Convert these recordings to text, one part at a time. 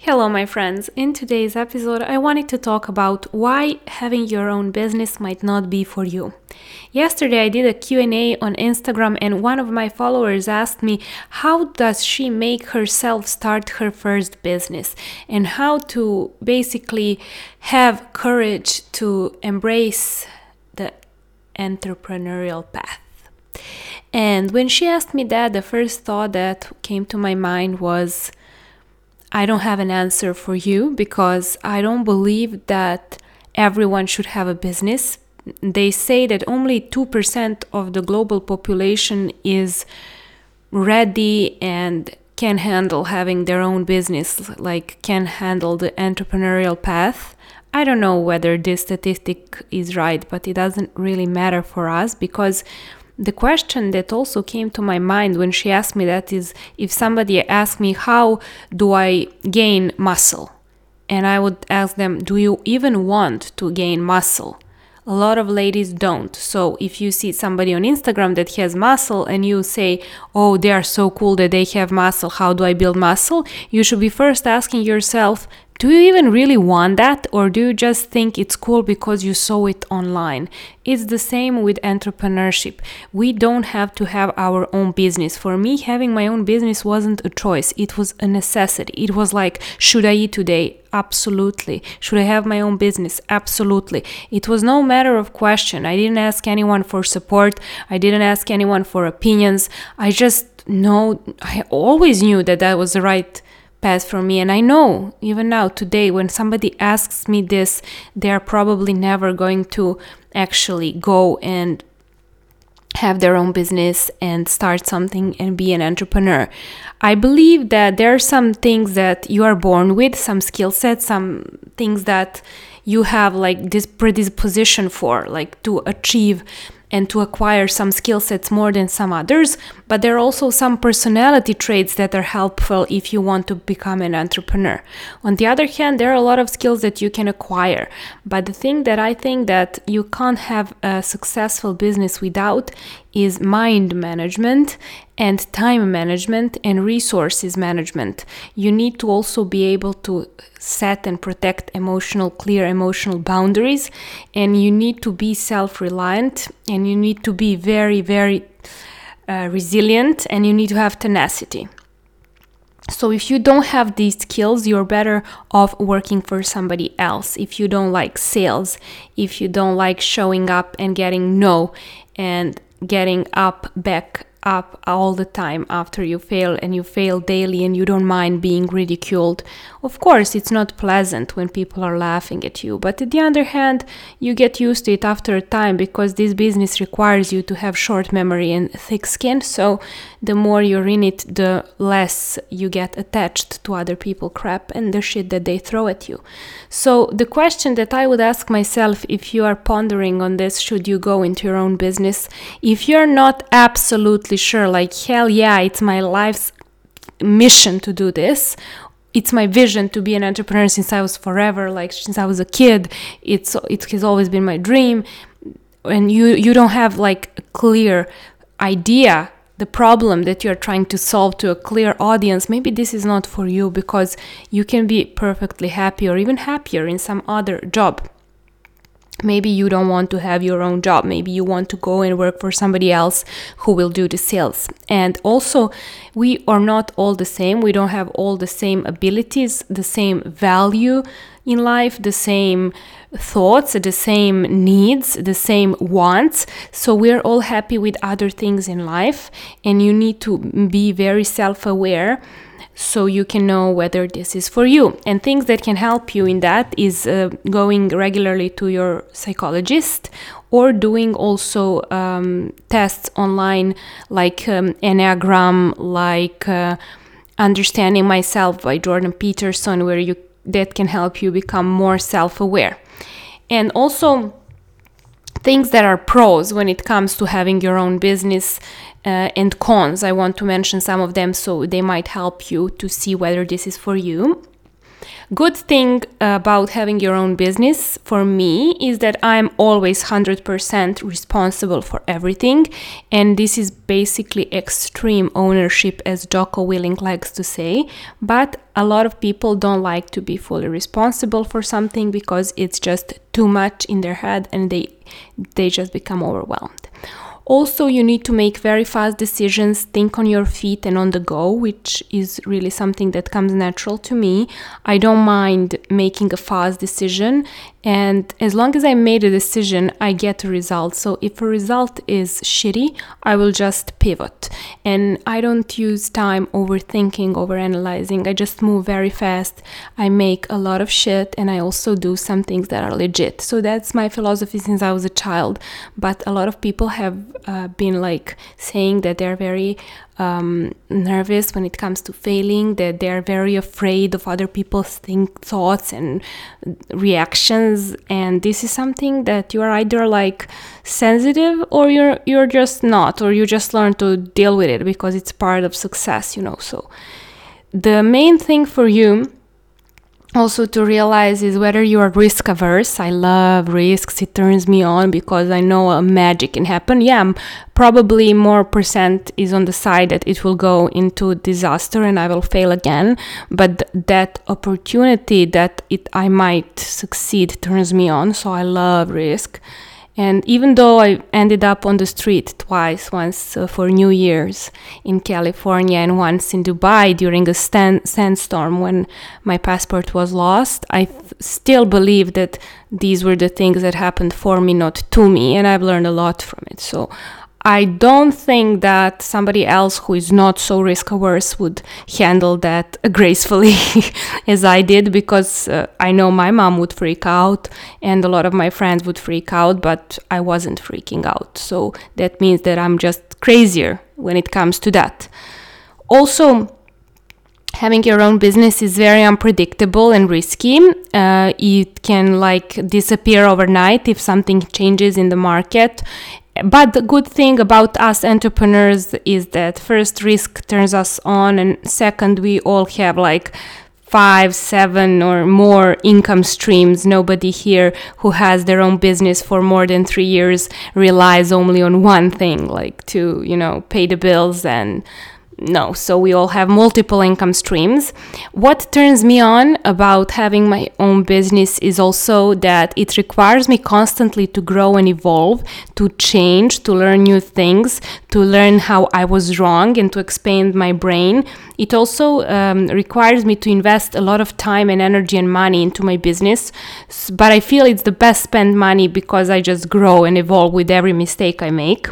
Hello, my friends. In today's episode, I wanted to talk about why having your own business might not be for you. Yesterday, I did a Q&A on Instagram and one of my followers asked me how does she make herself start her first business and how to basically have courage to embrace the entrepreneurial path. And when she asked me that, the first thought that came to my mind was I don't have an answer for you because I don't believe that everyone should have a business. They say that only 2% of the global population is ready and can handle having their own business, like can handle the entrepreneurial path. I don't know whether this statistic is right, but it doesn't really matter for us because the question that also came to my mind when she asked me that is if somebody asked me how do i gain muscle? And i would ask them do you even want to gain muscle? A lot of ladies don't. So if you see somebody on instagram that has muscle and you say oh they are so cool that they have muscle how do i build muscle? You should be first asking yourself do you even really want that, or do you just think it's cool because you saw it online? It's the same with entrepreneurship. We don't have to have our own business. For me, having my own business wasn't a choice, it was a necessity. It was like, should I eat today? Absolutely. Should I have my own business? Absolutely. It was no matter of question. I didn't ask anyone for support, I didn't ask anyone for opinions. I just know, I always knew that that was the right path for me. And I know even now, today, when somebody asks me this, they're probably never going to actually go and have their own business and start something and be an entrepreneur. I believe that there are some things that you are born with, some skill sets, some things that you have like this predisposition for, like to achieve and to acquire some skill sets more than some others, but there are also some personality traits that are helpful if you want to become an entrepreneur. On the other hand, there are a lot of skills that you can acquire, but the thing that I think that you can't have a successful business without is mind management and time management and resources management. You need to also be able to set and protect emotional, clear emotional boundaries, and you need to be self reliant and you need to be very, very uh, resilient and you need to have tenacity. So, if you don't have these skills, you're better off working for somebody else. If you don't like sales, if you don't like showing up and getting no and getting up back up all the time after you fail and you fail daily and you don't mind being ridiculed. Of course, it's not pleasant when people are laughing at you, but on the other hand, you get used to it after a time because this business requires you to have short memory and thick skin. So, the more you're in it, the less you get attached to other people crap and the shit that they throw at you. So, the question that I would ask myself if you are pondering on this, should you go into your own business? If you're not absolutely sure, like, hell yeah, it's my life's mission to do this, it's my vision to be an entrepreneur since I was forever, like since I was a kid. It's it has always been my dream, and you you don't have like a clear idea the problem that you're trying to solve to a clear audience, maybe this is not for you because you can be perfectly happy or even happier in some other job. Maybe you don't want to have your own job. Maybe you want to go and work for somebody else who will do the sales. And also, we are not all the same. We don't have all the same abilities, the same value in life, the same thoughts, the same needs, the same wants. So we're all happy with other things in life, and you need to be very self aware so you can know whether this is for you. And things that can help you in that is uh, going regularly to your psychologist or doing also um, tests online like um, Enneagram, like uh, Understanding Myself by Jordan Peterson, where you that can help you become more self-aware. And also things that are pros when it comes to having your own business uh, and cons. I want to mention some of them so they might help you to see whether this is for you. Good thing about having your own business for me is that I'm always 100% responsible for everything. And this is basically extreme ownership, as Jocko Willink likes to say. But a lot of people don't like to be fully responsible for something because it's just too much in their head and they they just become overwhelmed. Also, you need to make very fast decisions, think on your feet and on the go, which is really something that comes natural to me. I don't mind making a fast decision and as long as I made a decision, I get a result. So if a result is shitty, I will just pivot. And I don't use time overthinking, overanalyzing. I just move very fast. I make a lot of shit and I also do some things that are legit. So that's my philosophy since I was a child. But a lot of people have uh, been like saying that they're very um, nervous when it comes to failing, that they're very afraid of other people's think, thoughts and reactions. And this is something that you are either like sensitive or you're you're just not, or you just learn to deal with it because it's part of success, you know. So the main thing for you also to realize is whether you are risk averse. I love risks. It turns me on because I know a magic can happen. Yeah, I'm probably more percent is on the side that it will go into disaster and I will fail again. But th- that opportunity that it I might succeed turns me on. So I love risk. And even though I ended up on the street twice, once uh, for New Year's in California and once in Dubai during a sandstorm when my passport was lost, I th- still believe that these were the things that happened for me, not to me, and I've learned a lot from it. So I don't think that somebody else who is not so risk averse would handle that gracefully as I did because uh, I know my mom would freak out and a lot of my friends would freak out, but I wasn't freaking out. So that means that I'm just crazier when it comes to that. Also, having your own business is very unpredictable and risky. Uh, it can like disappear overnight if something changes in the market but the good thing about us entrepreneurs is that first risk turns us on and second we all have like five seven or more income streams. Nobody here who has their own business for more than three years relies only on one thing like to you know pay the bills and no, so we all have multiple income streams. What turns me on about having my own business is also that it requires me constantly to grow and evolve, to change, to learn new things, to learn how I was wrong, and to expand my brain. It also um, requires me to invest a lot of time and energy and money into my business, but I feel it's the best spent money because I just grow and evolve with every mistake I make.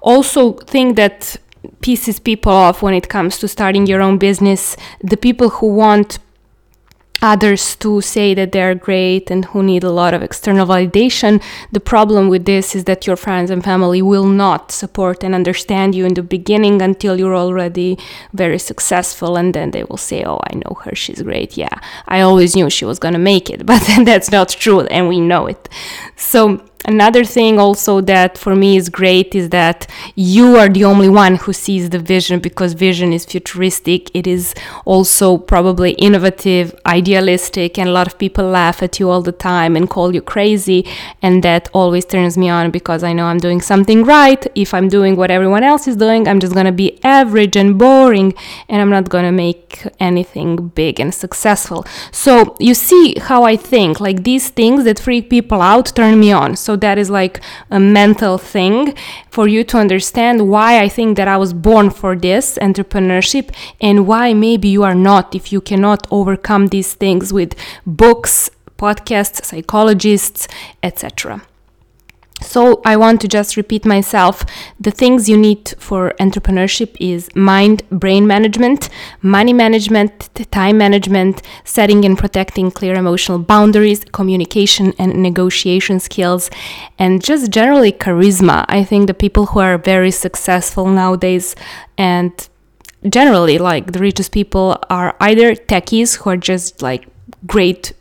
Also, think that pisses people off when it comes to starting your own business. The people who want others to say that they're great and who need a lot of external validation. The problem with this is that your friends and family will not support and understand you in the beginning until you're already very successful and then they will say, "Oh, I know her, she's great. Yeah, I always knew she was going to make it." But that's not true and we know it. So Another thing also that for me is great is that you are the only one who sees the vision because vision is futuristic. It is also probably innovative, idealistic, and a lot of people laugh at you all the time and call you crazy. And that always turns me on because I know I'm doing something right. If I'm doing what everyone else is doing, I'm just gonna be average and boring and I'm not gonna make anything big and successful. So you see how I think like these things that freak people out turn me on. So that is like a mental thing for you to understand why I think that I was born for this entrepreneurship and why maybe you are not if you cannot overcome these things with books, podcasts, psychologists, etc. So I want to just repeat myself. The things you need for entrepreneurship is mind, brain management, money management, time management, setting and protecting clear emotional boundaries, communication and negotiation skills, and just generally charisma. I think the people who are very successful nowadays and generally like the richest people are either techies who are just like great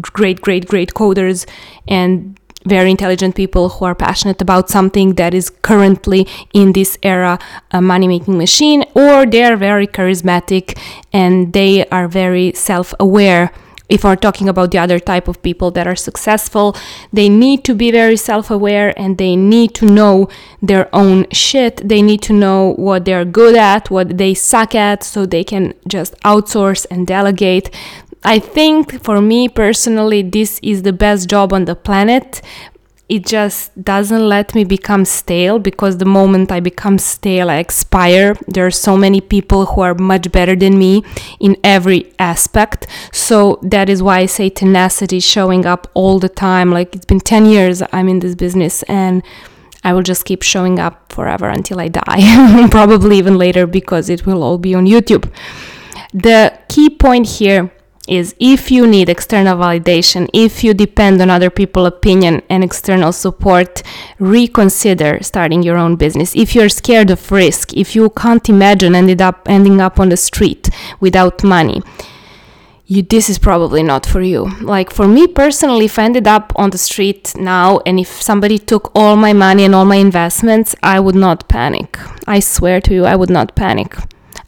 great great great coders and very intelligent people who are passionate about something that is currently in this era a money making machine, or they are very charismatic and they are very self aware if we're talking about the other type of people that are successful, they need to be very self aware and they need to know their own shit. They need to know what they're good at, what they suck at, so they can just outsource and delegate. I think for me personally, this is the best job on the planet it just doesn't let me become stale because the moment I become stale, I expire. There are so many people who are much better than me in every aspect. So that is why I say tenacity showing up all the time. Like it's been 10 years I'm in this business and I will just keep showing up forever until I die. Probably even later because it will all be on YouTube. The key point here is if you need external validation, if you depend on other people's opinion and external support, reconsider starting your own business. If you're scared of risk, if you can't imagine ended up ending up on the street without money, you this is probably not for you. Like for me personally, if I ended up on the street now and if somebody took all my money and all my investments, I would not panic. I swear to you, I would not panic.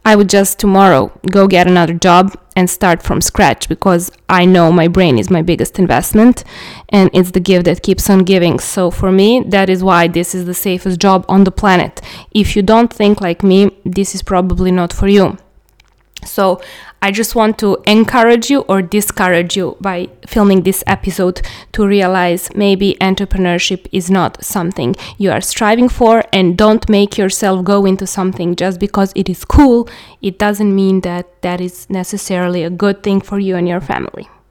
I would just tomorrow go get another job and start from scratch because I know my brain is my biggest investment and it's the gift that keeps on giving. So for me, that is why this is the safest job on the planet. If you don't think like me, this is probably not for you. So I just want to encourage you or discourage you by filming this episode to realize maybe entrepreneurship is not something you are striving for and don't make yourself go into something just because it is cool. It doesn't mean that that is necessarily a good thing for you and your family.